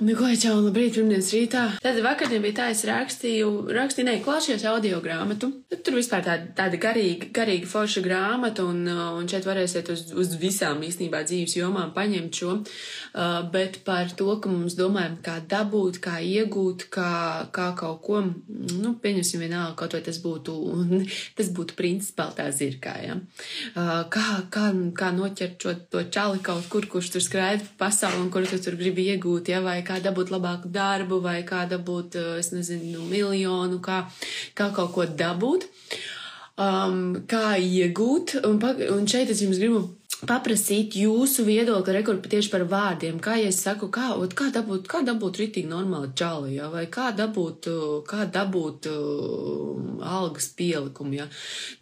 Neko čau, labrīt, pirmdienas rītā. Tad vakardien bija tā, es rakstīju, rakstīju, ne, klausījos audio grāmatu. Tur vispār tāda, tāda garīga, garīga forša grāmata, un, uh, un šeit varēsiet uz, uz visām īstenībā dzīves jomām paņemt šo. Uh, bet par to, ka mums domājam, kā dabūt, kā iegūt, kā, kā kaut ko, nu, pieņemsim vienalga, kaut vai tas būtu, tas būtu princis peltā zirkā, ja. Uh, kā, kā, kā noķert šo, to čali kaut kur, kurš tur skraida pa pasauli un kur tu tur gribi iegūt, ja, vai kā dabūt labāku darbu, vai kā dabūt, eh, es nezinu, miljonu, kā, kā kaut ko dabūt, um, kā iegūt. Un, un šeit es jums gribu paprasīt jūsu viedokli, rekordu tieši par vārdiem. Kā ja es saku, kā, kā dabūt, kā dabūt ritīgi normāli čali, ja? vai kā dabūt, kā dabūt uh, algas pielikumu, ja?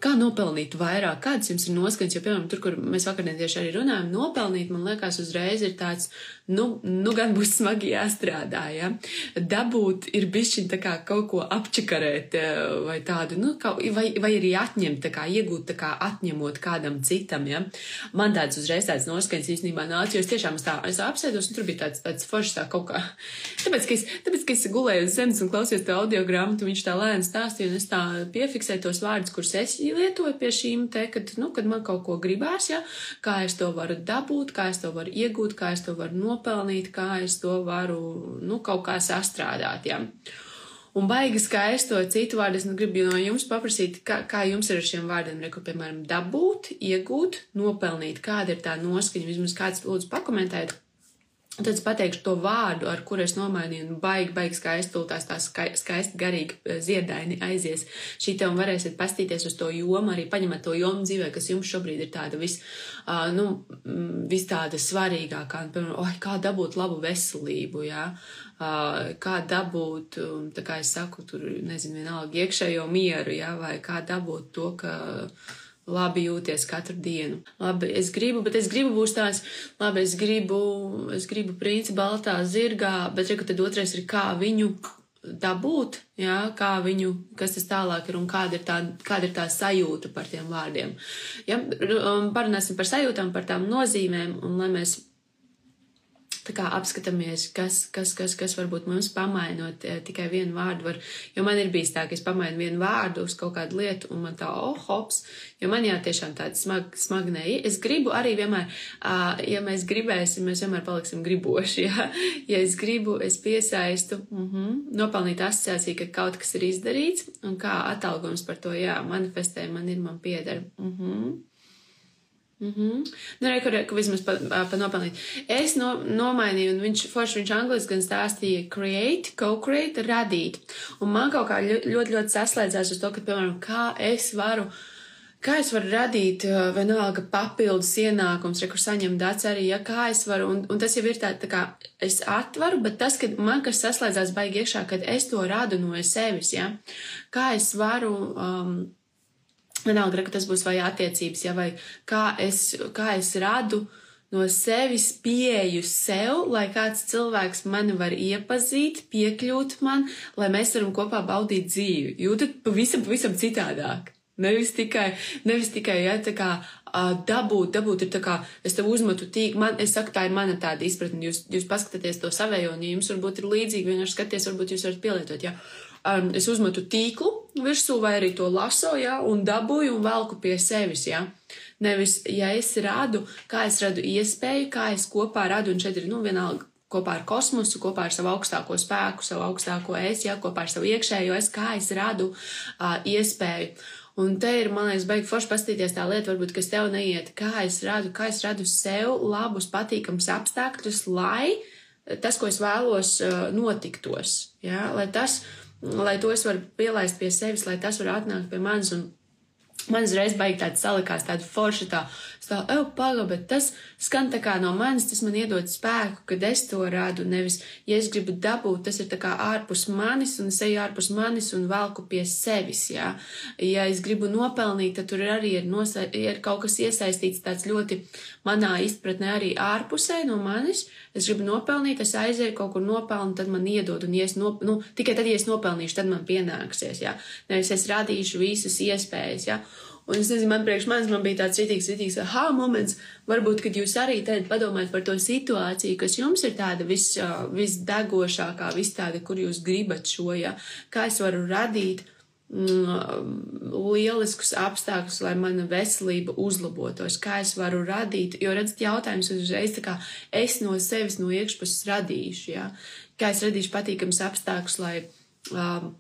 kā nopelnīt vairāk, kāds jums ir noskaņas, jo, piemēram, tur, kur mēs vakardien tieši arī runājam, nopelnīt, man liekas, uzreiz ir tāds, nu, nu gan būs smagi jāstrādā, ja? Dabūt ir bišķiņ tā kā kaut ko apčakarēt vai tādu, nu, kā, vai, vai arī atņemt, tā kā iegūt, tā kā atņemot kādam citam, ja? Man man tāds uzreiz tāds noskaņas īstenībā nāca, jo es tiešām es tā, es apsēdos un tur bija tāds, tāds foršs tā kaut kā. Tāpēc, ka es, tāpēc, ka es gulēju uz zemes un klausījos to audio grāmatu, viņš tā lēni stāstīja un es tā piefiksēju tos vārdus, kurus es lietoju pie šīm te, kad, nu, kad man kaut ko gribās, ja, kā es to varu dabūt, kā es to varu iegūt, kā es to varu nopelnīt, kā es to varu, nu, kaut kā sastrādāt, ja. Un baigi skaisti to citu vārdu. Es nu gribu no jums paprasīt, kā, kā jums ir ar šiem vārdiem, reku, piemēram, dabūt, iegūt, nopelnīt, kāda ir tā noskaņa, vismaz kāds lūdzu pakomentēt. Tad es pateikšu to vārdu, ar kuru es nomainīju, un baigi, baigi skaisti tūltās tā skaisti garīgi eh, ziedaini aizies. Šī te un varēsiet pastīties uz to jomu, arī paņemat to jomu dzīvē, kas jums šobrīd ir tāda vis, uh, nu, vis tāda svarīgākā, un, piemēram, oh, kā dabūt labu veselību, jā, uh, kā dabūt, tā kā es saku, tur, nezinu, vienalga iekšējo mieru, jā, vai kā dabūt to, ka labi jūties katru dienu. Labi, es gribu, bet es gribu būs tās, labi, es gribu, es gribu princi baltā zirgā, bet reku tad otrais ir kā viņu dabūt, jā, kā viņu, kas tas tālāk ir un kāda ir tā, kāda ir tā sajūta par tiem vārdiem. Ja, um, parunāsim par sajūtām, par tām nozīmēm un lai mēs kā apskatāmies, kas, kas, kas, kas varbūt mums pamainot eh, tikai vienu vārdu var, jo man ir bijis tā, ka es pamainu vienu vārdu uz kaut kādu lietu un man tā, oh, hops, jo man jā, tiešām tāda smag, smagnēja. Es gribu arī vienmēr, uh, ja mēs gribēsim, mēs vienmēr paliksim griboši, jā. Ja es gribu, es piesaistu, uh mhm, -huh, nopelnīt asociāciju, ka kaut kas ir izdarīts un kā atalgojums par to, jā, manifestē, man ir, man pieder. Uh mhm. -huh. Mm -hmm. Nu, re, kur, kur vismaz pa, pa nopelnīt. Es no, nomainīju, un viņš, forši viņš angliski gan stāstīja create, co-create, radīt. Un man kaut kā ļoti, ļoti, ļoti saslēdzās uz to, ka, piemēram, kā es varu, kā es varu radīt vienalga papildus ienākums, re, kur saņem dats arī, ja kā es varu, un, un tas jau ir tā, tā kā es atvaru, bet tas, ka man kas saslēdzās baigi iekšā, kad es to radu no sevis, ja, kā es varu, um, Vienalga, ka tas būs vai attiecības, ja, vai kā es, kā es radu no sevis pieeju sev, lai kāds cilvēks mani var iepazīt, piekļūt man, lai mēs varam kopā baudīt dzīvi. Jūtat pavisam, pavisam citādāk. Nevis tikai, nevis tikai, ja, tā kā dabūt, dabūt ir tā kā, es tev uzmetu tīk, man, es saku, tā ir mana tāda izpratne, jūs, jūs paskatāties to savējo, un ja jums varbūt ir līdzīgi, vienkārši skaties, varbūt jūs varat pielietot, ja. Um, es uzmetu tīklu virsū vai arī to laso, ja, un dabūju un velku pie sevis, ja. Nevis, ja es radu, kā es radu iespēju, kā es kopā radu, un šeit ir, nu, vienalga, kopā ar kosmosu, kopā ar savu augstāko spēku, savu augstāko es, ja, kopā ar savu iekšējo es, kā es radu uh, iespēju. Un te ir, man liekas, baigi forši pastīties tā lieta, varbūt, kas tev neiet, kā es radu, kā es radu sev labus, patīkams apstākļus, lai tas, ko es vēlos, notiktos. Ja? Lai tas, lai to es varu pielaist pie sevis, lai tas var atnākt pie manis un man uzreiz baigi tāds salikās, tāda forša tā, tā, ej, paga, bet tas skan tā kā no manis, tas man iedod spēku, kad es to rādu, nevis, ja es gribu dabūt, tas ir tā kā ārpus manis, un es eju ārpus manis un velku pie sevis, jā. Ja es gribu nopelnīt, tad tur arī ir, nosa, ir kaut kas iesaistīts tāds ļoti manā izpratnē arī ārpusē no manis, es gribu nopelnīt, es aizēju kaut kur nopelnu, tad man iedod, un ja es, nop, nu, tikai tad, ja es nopelnīšu, tad man pienāksies, jā. Nevis es radīšu visas iespējas, jā. Un es nezinu, man priekš manis man bija tāds citīgs, citīgs, aha, moments, varbūt, kad jūs arī tad padomājat par to situāciju, kas jums ir tāda vis, visdegošākā, vis tāda, kur jūs gribat šo, ja, kā es varu radīt lieliskus apstākļus, lai mana veselība uzlabotos, kā es varu radīt, jo, redzat, jautājums uzreiz tā kā es no sevis no iekšpuses radīšu, ja, kā es radīšu patīkams apstākļus, lai um,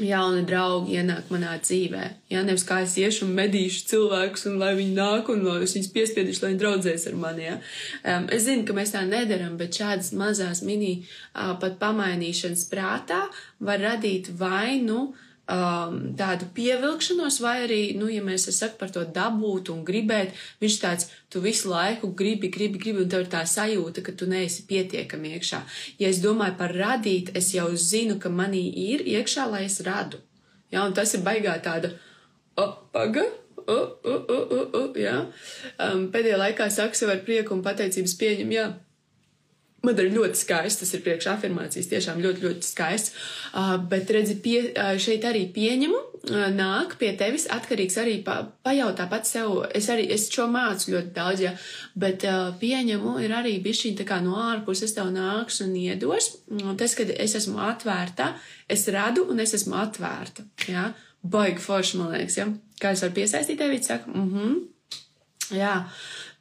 jauni draugi ienāk manā dzīvē. Jā, nevis kā es iešu un medīšu cilvēkus, un lai viņi nāk, un lai es viņus piespiedīšu, lai viņi draudzēs ar mani. Jā. Um, es zinu, ka mēs tā nedaram, bet šādas mazās mini uh, pat pamainīšanas prātā var radīt vainu. Uh, um, tādu pievilkšanos, vai arī, nu, ja mēs sakām par to dabūt un gribēt, viņš tāds, tu visu laiku gribi, gribi, gribi, un tev ir tā sajūta, ka tu neesi pietiekami iekšā. Ja es domāju par radīt, es jau zinu, ka manī ir iekšā, lai es radu. Ja, un tas ir baigā tāda, o, paga, o, o, o, o, o, jā. Um, pēdējā laikā saku sev ar prieku un pateicības pieņem, jā Man ir ļoti skaists, tas ir priekšā afirmācijas, tiešām ļoti, ļoti skaists. Uh, bet, redzi, pie, uh, šeit arī pieņemu, uh, nāk pie tevis atkarīgs arī pa, pajautā pats sev. Es arī, es šo mācu ļoti daudz, ja, bet uh, pieņemu ir arī bišķiņ tā kā no ārpuses tev nāks un iedos. Un tas, kad es esmu atvērta, es radu un es esmu atvērta, ja. Baigi forši, man liekas, ja. Kā es varu piesaistīt tevi, saka, mhm. Mm Jā.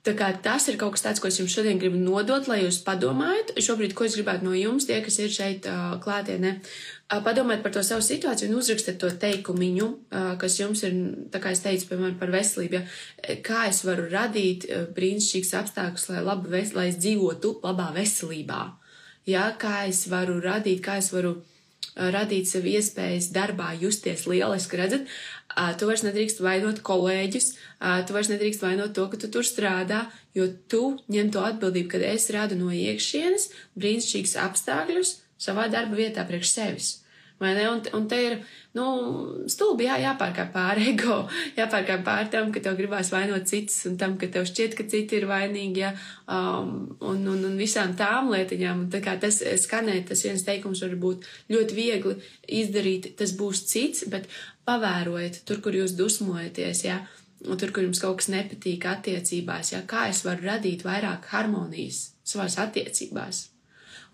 Tā kā tas ir kaut kas tāds, ko es jums šodien gribu nodot, lai jūs padomājat. Šobrīd, ko es gribētu no jums, tie, kas ir šeit uh, klātienē, uh, padomājiet par to savu situāciju un uzrakstiet to teikumiņu, uh, kas jums ir, tā kā es teicu, piemēram, par veselību. Ja, kā es varu radīt uh, brīnišķīgus apstākļus, lai, labi, ves, lai es dzīvotu labā veselībā. Ja, kā es varu radīt, kā es varu radīt sev iespējas darbā justies lieliski. Redzat, tu vairs nedrīkst vainot kolēģus, tu vairs nedrīkst vainot to, ka tu tur strādā, jo tu ņem to atbildību, kad es radu no iekšienes brīnišķīgus apstākļus savā darba vietā priekš sevis. Un, un te ir, nu, stulbi jā, jāpārkāp pāri ego, jāpārkāp pāri tam, ka tev gribās vainot citus un tam, ka tev šķiet, ka citi ir vainīgi, ja, um, un, un, un visām tām lietiņām. Un tā kā tas skanēt, tas viens teikums var būt ļoti viegli izdarīt, tas būs cits, bet pavērojiet tur, kur jūs dusmojaties, ja, un tur, kur jums kaut kas nepatīk attiecībās, ja, kā es varu radīt vairāk harmonijas savās attiecībās.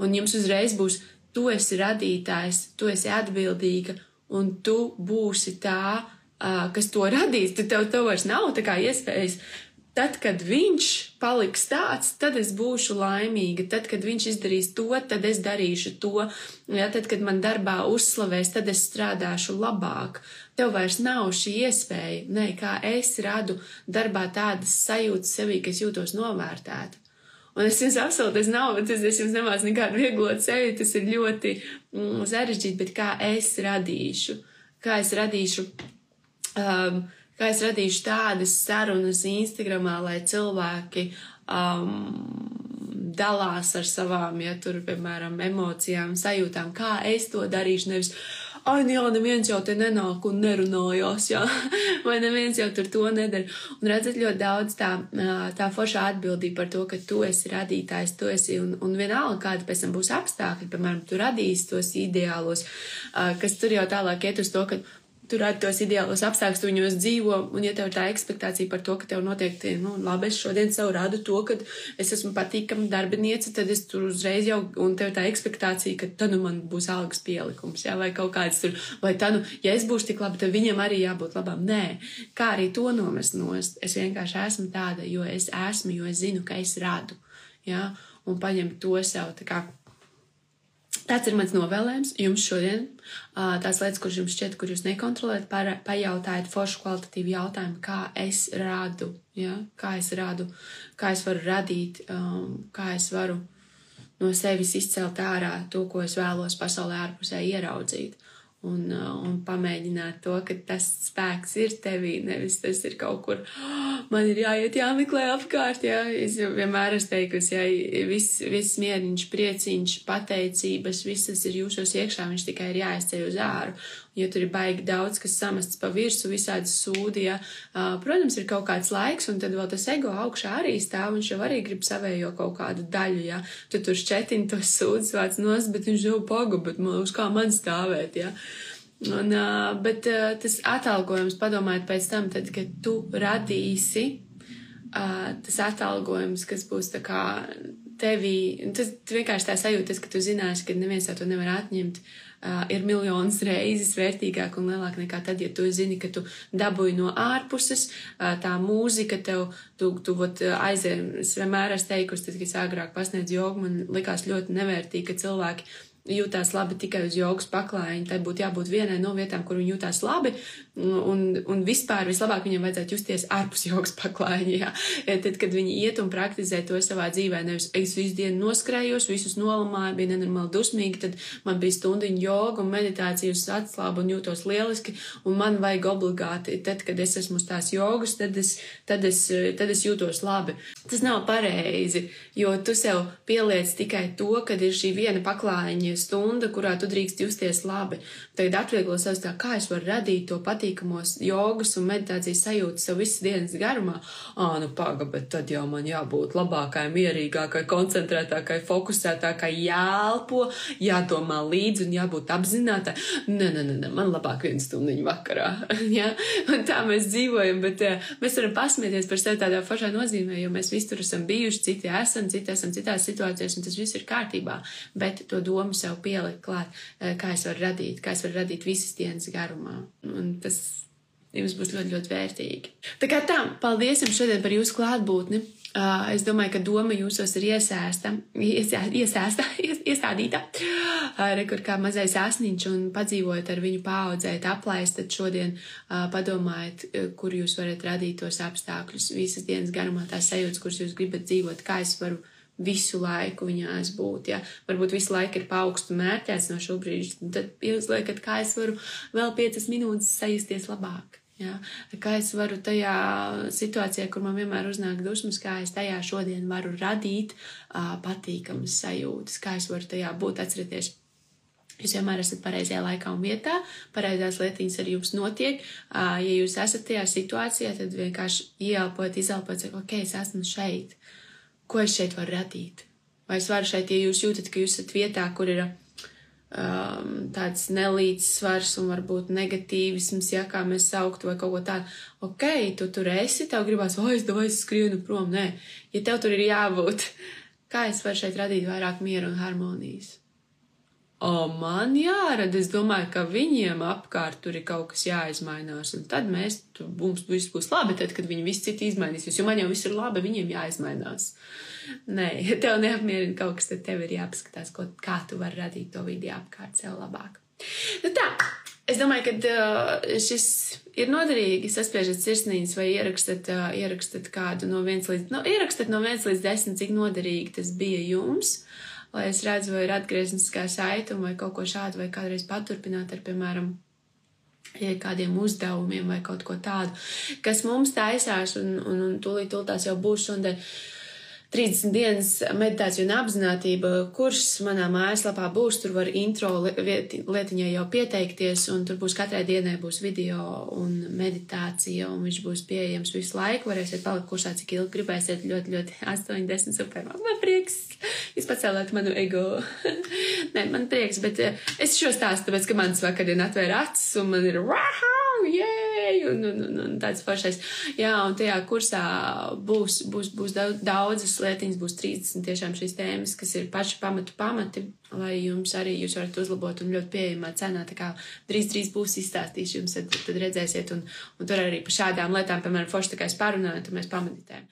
Un jums uzreiz būs tu esi radītājs, tu esi atbildīga, un tu būsi tā, kas to radīs. Tad tev, tev vairs nav tā kā iespējas. Tad, kad viņš paliks tāds, tad es būšu laimīga. Tad, kad viņš izdarīs to, tad es darīšu to. Ja, tad, kad man darbā uzslavēs, tad es strādāšu labāk. Tev vairs nav šī iespēja, ne, kā es radu darbā tādas sajūtas sevī, ka es jūtos novērtēta. Un es jums absolūti, es nav, tas es jums nemācu nekādu vieglot sevi, tas ir ļoti mm, sarežģīti, bet kā es radīšu, kā es radīšu, um, kā es radīšu tādas sarunas Instagramā, lai cilvēki um, dalās ar savām, ja tur, piemēram, emocijām, sajūtām, kā es to darīšu, nevis, ai, nu jā, neviens jau te nenāk un nerunājās, jā, vai neviens jau tur to nedara. Un redzat ļoti daudz tā, tā foršā atbildība par to, ka tu esi radītājs, tu esi, un, un vienalga, kāda pēc tam būs apstākļi, piemēram, tu radīsi tos ideālos, kas tur jau tālāk iet uz to, ka tu radi tos ideālos apstākļus, tu viņos dzīvo, un ja tev ir tā ekspektācija par to, ka tev noteikti, nu, labi, es šodien sev radu to, ka es esmu patīkama darbiniece, tad es tur uzreiz jau, un tev ir tā ekspektācija, ka tad nu man būs algas pielikums, jā, vai kaut kāds tur, vai tā, nu, ja es būšu tik labi, tad viņam arī jābūt labam. Nē, kā arī to nomest nost. Es vienkārši esmu tāda, jo es esmu, jo es zinu, ka es radu, jā, un paņemt to sev tā kā Tāds ir mans novēlējums jums šodien. Tās lietas, kuras jums šķiet, kur jūs nekontrolējat, pajautājiet foršu kvalitatīvu jautājumu, kā es rādu, ja? kā es rādu, kā es varu radīt, kā es varu no sevis izcelt ārā to, ko es vēlos pasaulē ārpusē ieraudzīt un, uh, un pamēģināt to, ka tas spēks ir tevī, nevis tas ir kaut kur, oh, man ir jāiet, jāmeklē apkārt, jā. Es vienmēr esmu teikusi, ja viss, viss mieriņš, prieciņš, pateicības, viss tas ir jūsos iekšā, viņš tikai ir jāizceļ uz āru ja tur ir baigi daudz, kas samests pa virsmu, visādi sūdi, ja, protams, ir kaut kāds laiks, un tad vēl tas ego augšā arī stāv, viņš jau arī grib savējo kaut kādu daļu, ja, tu tur šķetini tos sūdzes vārds nos, bet viņš jau paga, bet man uz kā man stāvēt, ja. Un, bet tas atalgojums, padomājiet pēc tam, tad, kad tu radīsi, tas atalgojums, kas būs tā kā tevī, tas vienkārši tā sajūta, ka tu zināsi, ka neviens to nevar atņemt, uh, ir miljonus reizes vērtīgāk un lielāk nekā tad, ja tu zini, ka tu dabūji no ārpuses, uh, tā mūzika tev, tu, tu vot aizēm, es vienmēr esmu teikusi, tad, kad es agrāk pasniedzu jogu, man likās ļoti nevērtīgi, ka cilvēki jūtās labi tikai uz jogas paklājiņa. Tai būtu jābūt vienai no vietām, kur viņi jūtās labi, un, un vispār vislabāk viņiem vajadzētu justies ārpus jogas paklājiņa. Jā. Tad, kad viņi iet un praktizē to savā dzīvē, nevis es visu dienu noskrējos, visus nolamāju, bija nenormāli dusmīgi, tad man bija stundiņa joga un meditācija uz atslābu un jūtos lieliski, un man vajag obligāti, tad, kad es esmu uz tās jogas, tad es, tad es, tad es jūtos labi. Tas nav pareizi, jo tu sev pieliec tikai to, kad ir šī viena paklājiņa stunda, kurā tu drīkst justies labi. Tagad atvieglo sev tā, kā es varu radīt to patīkamos jogas un meditācijas sajūtu sev visas dienas garumā. Ā, nu paga, bet tad jau man jābūt labākai, mierīgākai, koncentrētākai, fokusētākai, jāelpo, jādomā līdzi un jābūt apzinātai. Nē, nē, nē, man labāk viena stundiņa vakarā. ja? Un tā mēs dzīvojam, bet uh, mēs varam pasmieties par sevi tādā pašā nozīmē, jo mēs visi tur esam bijuši, citi esam, citi esam citās situācijās, un tas viss ir kārtībā. Bet to domu sev pielikt klāt, eh, kā es varu radīt, kā es varu radīt visas dienas garumā. Un tas jums būs ļoti, ļoti vērtīgi. Tā kā tā, paldies jums šodien par jūsu klātbūtni. Uh, es domāju, ka doma jūsos ir iesēsta, iesēsta, iesēsta, ies, iestādīta. Uh, Rekur kā mazais asniņš un padzīvojot ar viņu paaudzēt, aplaist, tad šodien uh, padomājiet, kur jūs varat radīt tos apstākļus visas dienas garumā, tās sajūtas, kuras jūs gribat dzīvot, kā es varu visu laiku viņās būt. Ja? Varbūt visu laiku ir paaugstu mērķēts no šo brīža, tad jūs liekat, kā es varu vēl piecas minūtes sajusties labāk. Ja? Kā es varu tajā situācijā, kur man vienmēr uznāk dusmas, kā es tajā šodien varu radīt uh, patīkamas sajūtas, kā es varu tajā būt, atcerieties. Jūs vienmēr esat pareizajā laikā un vietā, pareizās lietiņas ar jums notiek. Uh, ja jūs esat tajā situācijā, tad vienkārši ieelpot, izelpot, sakot, ok, es esmu šeit. Ko es šeit varu radīt. Vai es varu šeit, ja jūs jūtat, ka jūs esat vietā, kur ir um, tāds nelīdzsvars un varbūt negatīvisms, ja kā mēs sauktu vai kaut ko tādu, ok, tu tur esi, tev gribās, o, es domāju, es skrienu prom. Nē, ja tev tur ir jābūt, kā es varu šeit radīt vairāk mieru un harmonijas? O, man jārada, es domāju, ka viņiem apkārt tur ir kaut kas jāizmainās, un tad mēs, tu, mums viss būs labi, tad, kad viņi visi citi izmainīsies, jo man jau viss ir labi, viņiem jāizmainās. Nē, ja tev neapmierina kaut kas, tad tev ir jāpaskatās, ko, kā tu vari radīt to vidi apkārt sev labāk. Nu tā, es domāju, ka uh, šis ir noderīgi. Saspiežat sirsniņas vai ierakstat, uh, ierakstat kādu no viens līdz, no, ierakstat no viens līdz desmit, cik noderīgi tas bija jums. Uh, lai es redzu, vai ir atgriezniskā saituma vai kaut ko šādu, vai kādreiz paturpināt ar, piemēram, kādiem uzdevumiem vai kaut ko tādu, kas mums taisās, un, un, un tūlīt, tūlīt tās jau būs šodien 30 dienas meditācija un apziņotība kurs manā mājaslapā būs. Tur var intro lietiņai jau pieteikties, un tur būs katrai dienai būs video un meditācija, un viņš būs pieejams visu laiku. Varēsiet palikt kursā, cik ilgi gribēsiet. Ļoti, ļoti 80 super. Man prieks! Jūs pacēlāt manu ego. Nē, man prieks, bet eh, es šo stāstu, tāpēc, ka mans vakardien atvēra acis, un man ir wow! Jēj, un, un, un, un tāds foršais. Jā, un tajā kursā būs, būs, būs daudzas lietiņas, būs 30 tiešām šīs tēmas, kas ir paši pamatu pamati, lai jums arī jūs varat uzlabot un ļoti pieejamā cenā. Tā kā drīz, drīz būs izstāstīšu jums, tad, tad redzēsiet, un, un tur arī par šādām lietām, piemēram, forši tā kā es pārunāju, tad mēs pameditējam.